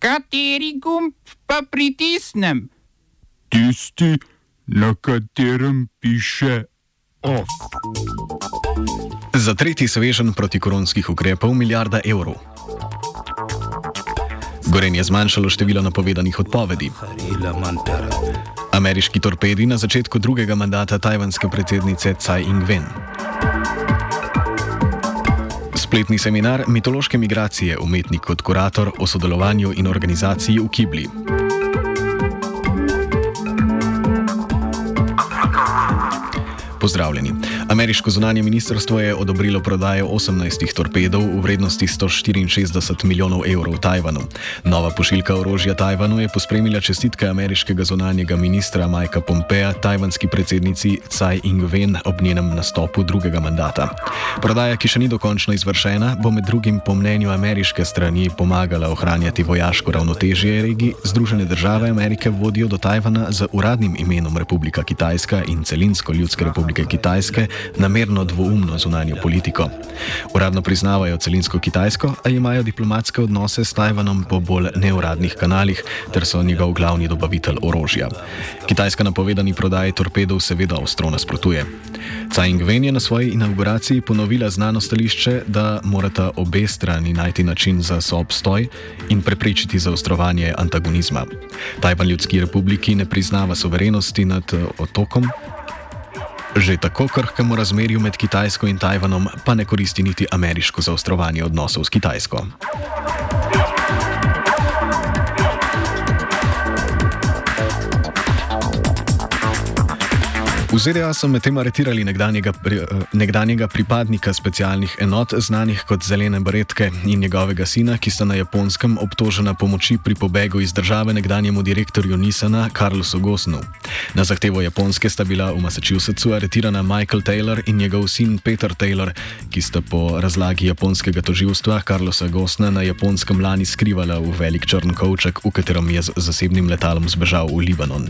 Kateri gumb pa pritisnem? Tisti, na katerem piše OF. Za tretji svežen protikoronskih ukrepov milijarda evrov. Gorenje je zmanjšalo število napovedanih odpovedi. Ameriški torpedi na začetku drugega mandata tajvanske predsednice Tsai Ing-wen. Spletni seminar Mitološke migracije, umetnik kot kurator o sodelovanju in organizaciji v Kibli. Pozdravljeni. Ameriško zunanje ministrstvo je odobrilo prodajo 18 torpedov v vrednosti 164 milijonov evrov Tajvanu. Nova pošiljka orožja Tajvanu je pospremila čestitke ameriškega zunanjega ministra Majka Pompeja tajvanski predsednici Tsai Ing-wen ob njenem nastopu drugega mandata. Prodaja, ki še ni dokončno izvršena, bo med drugim po mnenju ameriške strani pomagala ohranjati vojaško ravnotežje regij. Združene države Amerike vodijo do Tajvana z uradnim imenom Republika Kitajska in celinsko ljudske. Republike Kitajske namerno dvoumno zunanjo politiko. Uradno priznavajo celinsko Kitajsko, a imajo diplomatske odnose s Tajvanom po bolj neuradnih kanalih, ter so njegov glavni dobavitelj orožja. Kitajska napovedani prodaji torpedov seveda ostro nasprotuje. Tsai Ing-wen je na svoji inauguraciji ponovila znano stališče, da morata obe strani najti način za soobstoj in preprečiti zaostrovanje antagonizma. Tajvan ljudski republiki ne priznava soverenosti nad otokom, Že tako krhkemu razmerju med Kitajsko in Tajvanom pa ne koristi niti ameriško zaostrovanje odnosov s Kitajsko. V ZDA so medtem aretirali nekdanjega, pri, eh, nekdanjega pripadnika specialnih enot, znanih kot Zelene Baretke, in njegovega sina, ki sta na japonskem obtožena pomoči pri pobegu iz države nekdanjemu direktorju Nisana, Carlosu Gosnu. Na zahtevo Japonske sta bila v Massachusettsu aretirana Michael Taylor in njegov sin Peter Taylor, ki sta po razlagi japonskega toživstva Carlosa Gosna na japonskem lani skrivala v velik črn kovček, v katerem je z zasebnim letalom zbežal v Libanon.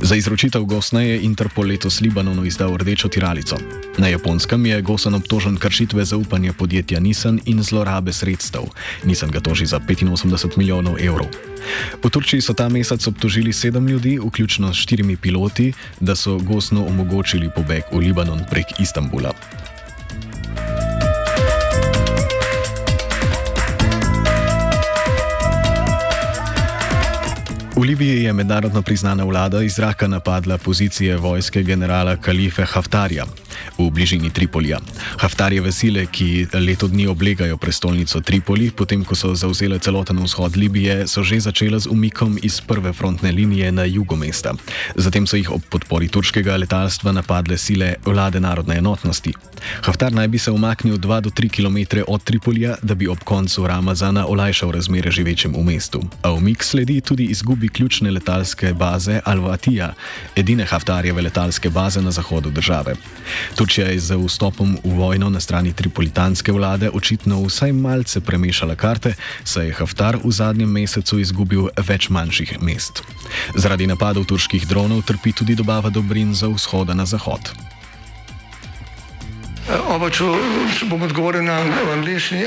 Za izročitev Gosna je Interpol letos Libanonu izdal rdečo tiralico. Na japonskem je Gosan obtožen kršitve zaupanja podjetja Nissan in zlorabe sredstev. Nissan ga toži za 85 milijonov evrov. V Turčiji so ta mesec obtožili sedem ljudi, vključno s štirimi piloti, da so Gosnu omogočili pobeg v Libanon prek Istanbula. V Libiji je mednarodno priznana vlada iz zraka napadla pozicije vojske generala Kalife Haftarja v bližini Tripolija. Haftarjeve sile, ki leto dni oblegajo prestolnico Tripoli, potem ko so zauzele celoten vzhod Libije, so že začele z umikom iz prve frontne linije na jugu mesta. Zatem so jih ob podpori turškega letalstva napadle sile vlade narodne enotnosti. Haftar naj bi se umaknil 2 do 3 km od Tripolija, da bi ob koncu Ramazana olajšal razmere živečim v mestu. A umik sledi tudi izgubi ključne letalske baze Al-Watija, edine Haftarjeve letalske baze na zahodu države. Turčija je z vstopom v vojno na strani tripolitanske vlade očitno vsaj malce premešala karte, saj je Haftar v zadnjem mesecu izgubil več manjših mest. Zaradi napadov turških dronov trpi tudi dobava dobrin za vzhoda na zahod. Oba, če, bom odgovoril na angliški.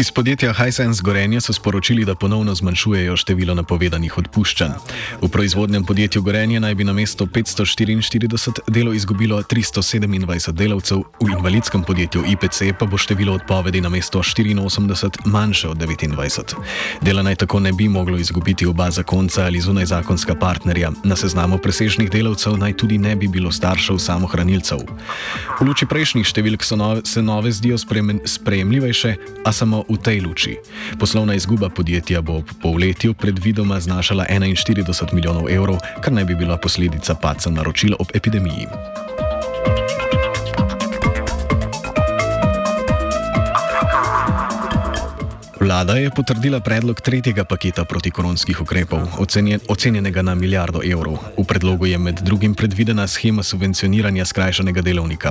Iz podjetja Hisense Gorenje so sporočili, da ponovno zmanjšujejo število napovedanih odpuščanj. V proizvodnem podjetju Gorenje naj bi na mesto 544 delo izgubilo 327 delavcev, v invalidskem podjetju IPC pa bo število odpovedi na mesto 84 manjše od 29. Dela naj tako ne bi moglo izgubiti oba zakonca ali zunaj zakonska partnerja. Na seznamu presežnih delavcev naj tudi ne bi bilo staršev samohranilcev. V luči prejšnjih številk nove, se nove zdijo sprejemljivejše, a samo v tej luči. Poslovna izguba podjetja bo po letju predvidoma znašala 41 milijonov evrov, kar naj bi bila posledica paca naročil ob epidemiji. Vlada je potrdila predlog tretjega paketa protikoronskih ukrepov, ocenjen, ocenjenega na milijardo evrov. V predlogu je med drugim predvidena schema subvencioniranja skrajšanega delovnika.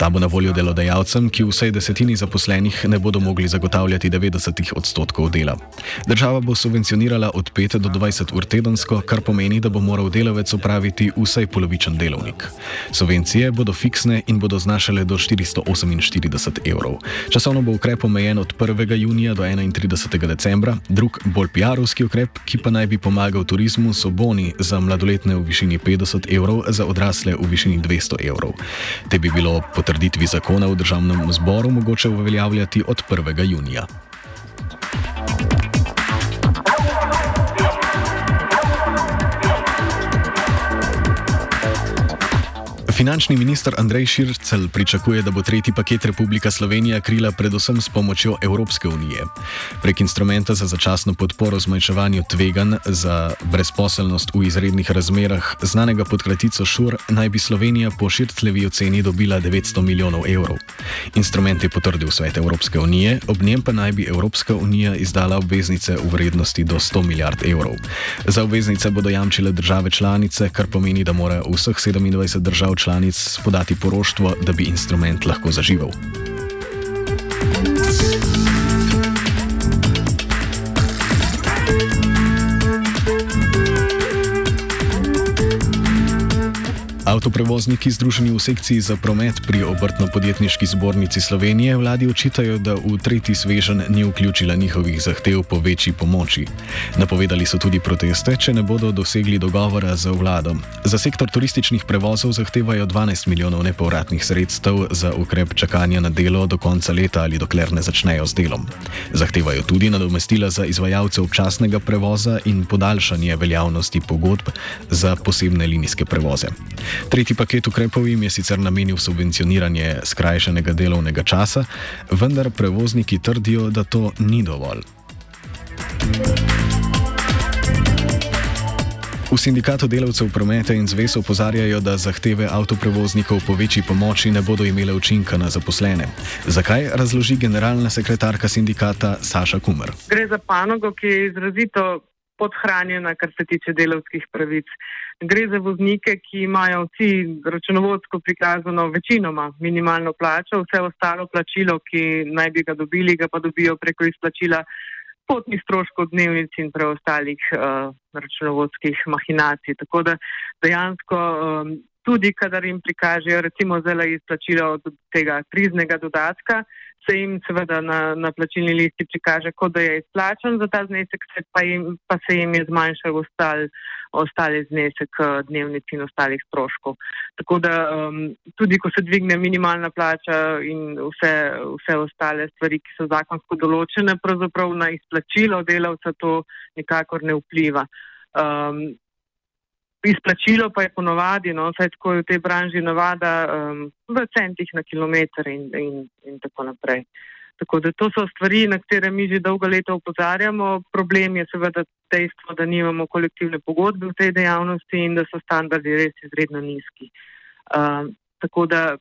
Ta bo na voljo delodajalcem, ki vsej desetini zaposlenih ne bodo mogli zagotavljati 90 odstotkov dela. Država bo subvencionirala od 5 do 20 ur tedensko, kar pomeni, da bo moral delavec opraviti vsaj polovičen delovnik. Subvencije bodo fiksne in bodo znašale do 448 evrov. Časovno bo ukrep omejen od 1. junija do 21. 31. decembra, drug bolj PR-ovski ukrep, ki pa naj bi pomagal turizmu, so boni za mladoletne v višini 50 evrov, za odrasle v višini 200 evrov. Te bi bilo potrditvi zakona v državnem zboru mogoče uveljavljati od 1. junija. Finančni minister Andrej Šircel pričakuje, da bo tretji paket Republika Slovenija krila predvsem s pomočjo Evropske unije. Prek instrumenta za začasno podporo zmanjševanju tvegan za brezposelnost v izrednih razmerah, znanega pod kratico ŠUR, naj bi Slovenija po Širclevi oceni dobila 900 milijonov evrov. Instrument je potrdil svet Evropske unije, ob njem pa naj bi Evropska unija izdala obveznice v vrednosti do 100 milijard evrov. Za obveznice bodo jamčile države članice, kar pomeni, da mora vseh 27 držav članic članic podati poroštvo, da bi instrument lahko zaživel. Avtoprevozniki združeni v sekciji za promet pri obrtno-podjetniški zbornici Slovenije vladi očitajo, da v tretji svežen ni vključila njihovih zahtev po večji pomoči. Napovedali so tudi proteste, če ne bodo dosegli dogovora z vlado. Za sektor turističnih prevozov zahtevajo 12 milijonov nepovratnih sredstev za ukrep čakanja na delo do konca leta ali dokler ne začnejo z delom. Zahtevajo tudi nadomestila za izvajalce občasnega prevoza in podaljšanje veljavnosti pogodb za posebne linijske prevoze. Tretji paket ukrepov jim je sicer namenil subvencioniranje skrajšanega delovnega časa, vendar prevozniki trdijo, da to ni dovolj. V sindikatu delavcev prometa in zvez opozarjajo, da zahteve avtoprevoznikov po večji pomoči ne bodo imele učinka na zaposlene. Zakaj razloži generalna sekretarka sindikata Saša Kumer? Gre za panogo, ki je izrazito podhranjena, kar se tiče delovskih pravic. Gre za voznike, ki imajo vsi računovodsko prikazano večinoma minimalno plačo, vse ostalo plačilo, ki naj bi ga dobili, ga pa dobijo preko izplačila potnih stroškov dnevnic in preostalih uh, računovodskih mahinacij. Tako da dejansko um, tudi, kadar jim prikažejo recimo zelo izplačilo od tega kriznega dodatka, se jim seveda na, na plačilni listi prikaže, kot da je izplačen za ta znesek, pa, jim, pa se jim je zmanjšal ostal, ostali znesek eh, dnevnic in ostalih stroškov. Tako da um, tudi, ko se dvigne minimalna plača in vse, vse ostale stvari, ki so zakonsko določene, pravzaprav na izplačilo delavca to nikakor ne vpliva. Um, Izplačilo pa je ponovadi, no, vsaj tako je v tej branži navada, um, v centih na kilometr in, in, in tako naprej. Tako da to so stvari, na katere mi že dolgo leta upozarjamo. Problem je seveda dejstvo, da nimamo kolektivne pogodbe v tej dejavnosti in da so standardi res izredno nizki. Um, tako da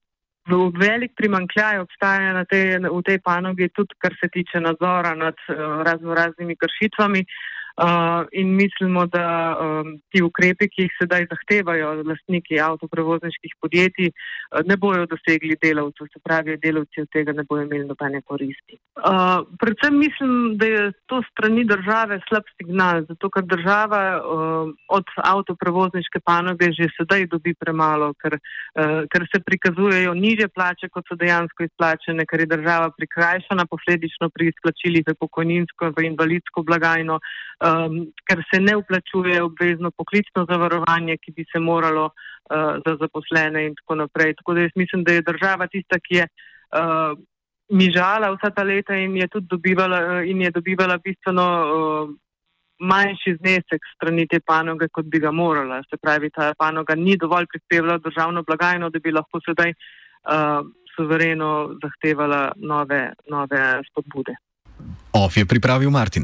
velik primankljaj obstaja tej, v tej panogi tudi, kar se tiče nadzora nad uh, razno raznimi kršitvami. Uh, in mislimo, da um, ti ukrepi, ki jih sedaj zahtevajo lastniki avtoprevozniških podjetij, uh, ne bojo dosegli delavcev, se pravi, delavci od tega ne bojo imeli nobene koristi. Uh, predvsem mislim, da je to strani države slab signal, zato ker država uh, od avtoprevozniške panoge že sedaj dobi premalo, ker, uh, ker se prikazujejo niže plače, kot so dejansko izplačene, ker je država prikrajšana posledično pri izplačilih v pokojninsko, v invalidsko blagajno um, ker se ne uplačuje obvezno poklicno zavarovanje, ki bi se moralo uh, za zaposlene in tako naprej. Tako da jaz mislim, da je država tista, ki je uh, mižala vsa ta leta in je tudi dobivala, uh, in je dobivala bistveno uh, manjši znesek strani te panoge, kot bi ga morala. Se pravi, ta panoga ni dovolj prispevala državno blagajno, da bi lahko sedaj uh, suvereno zahtevala nove, nove spodbude. OF je pripravil Martin.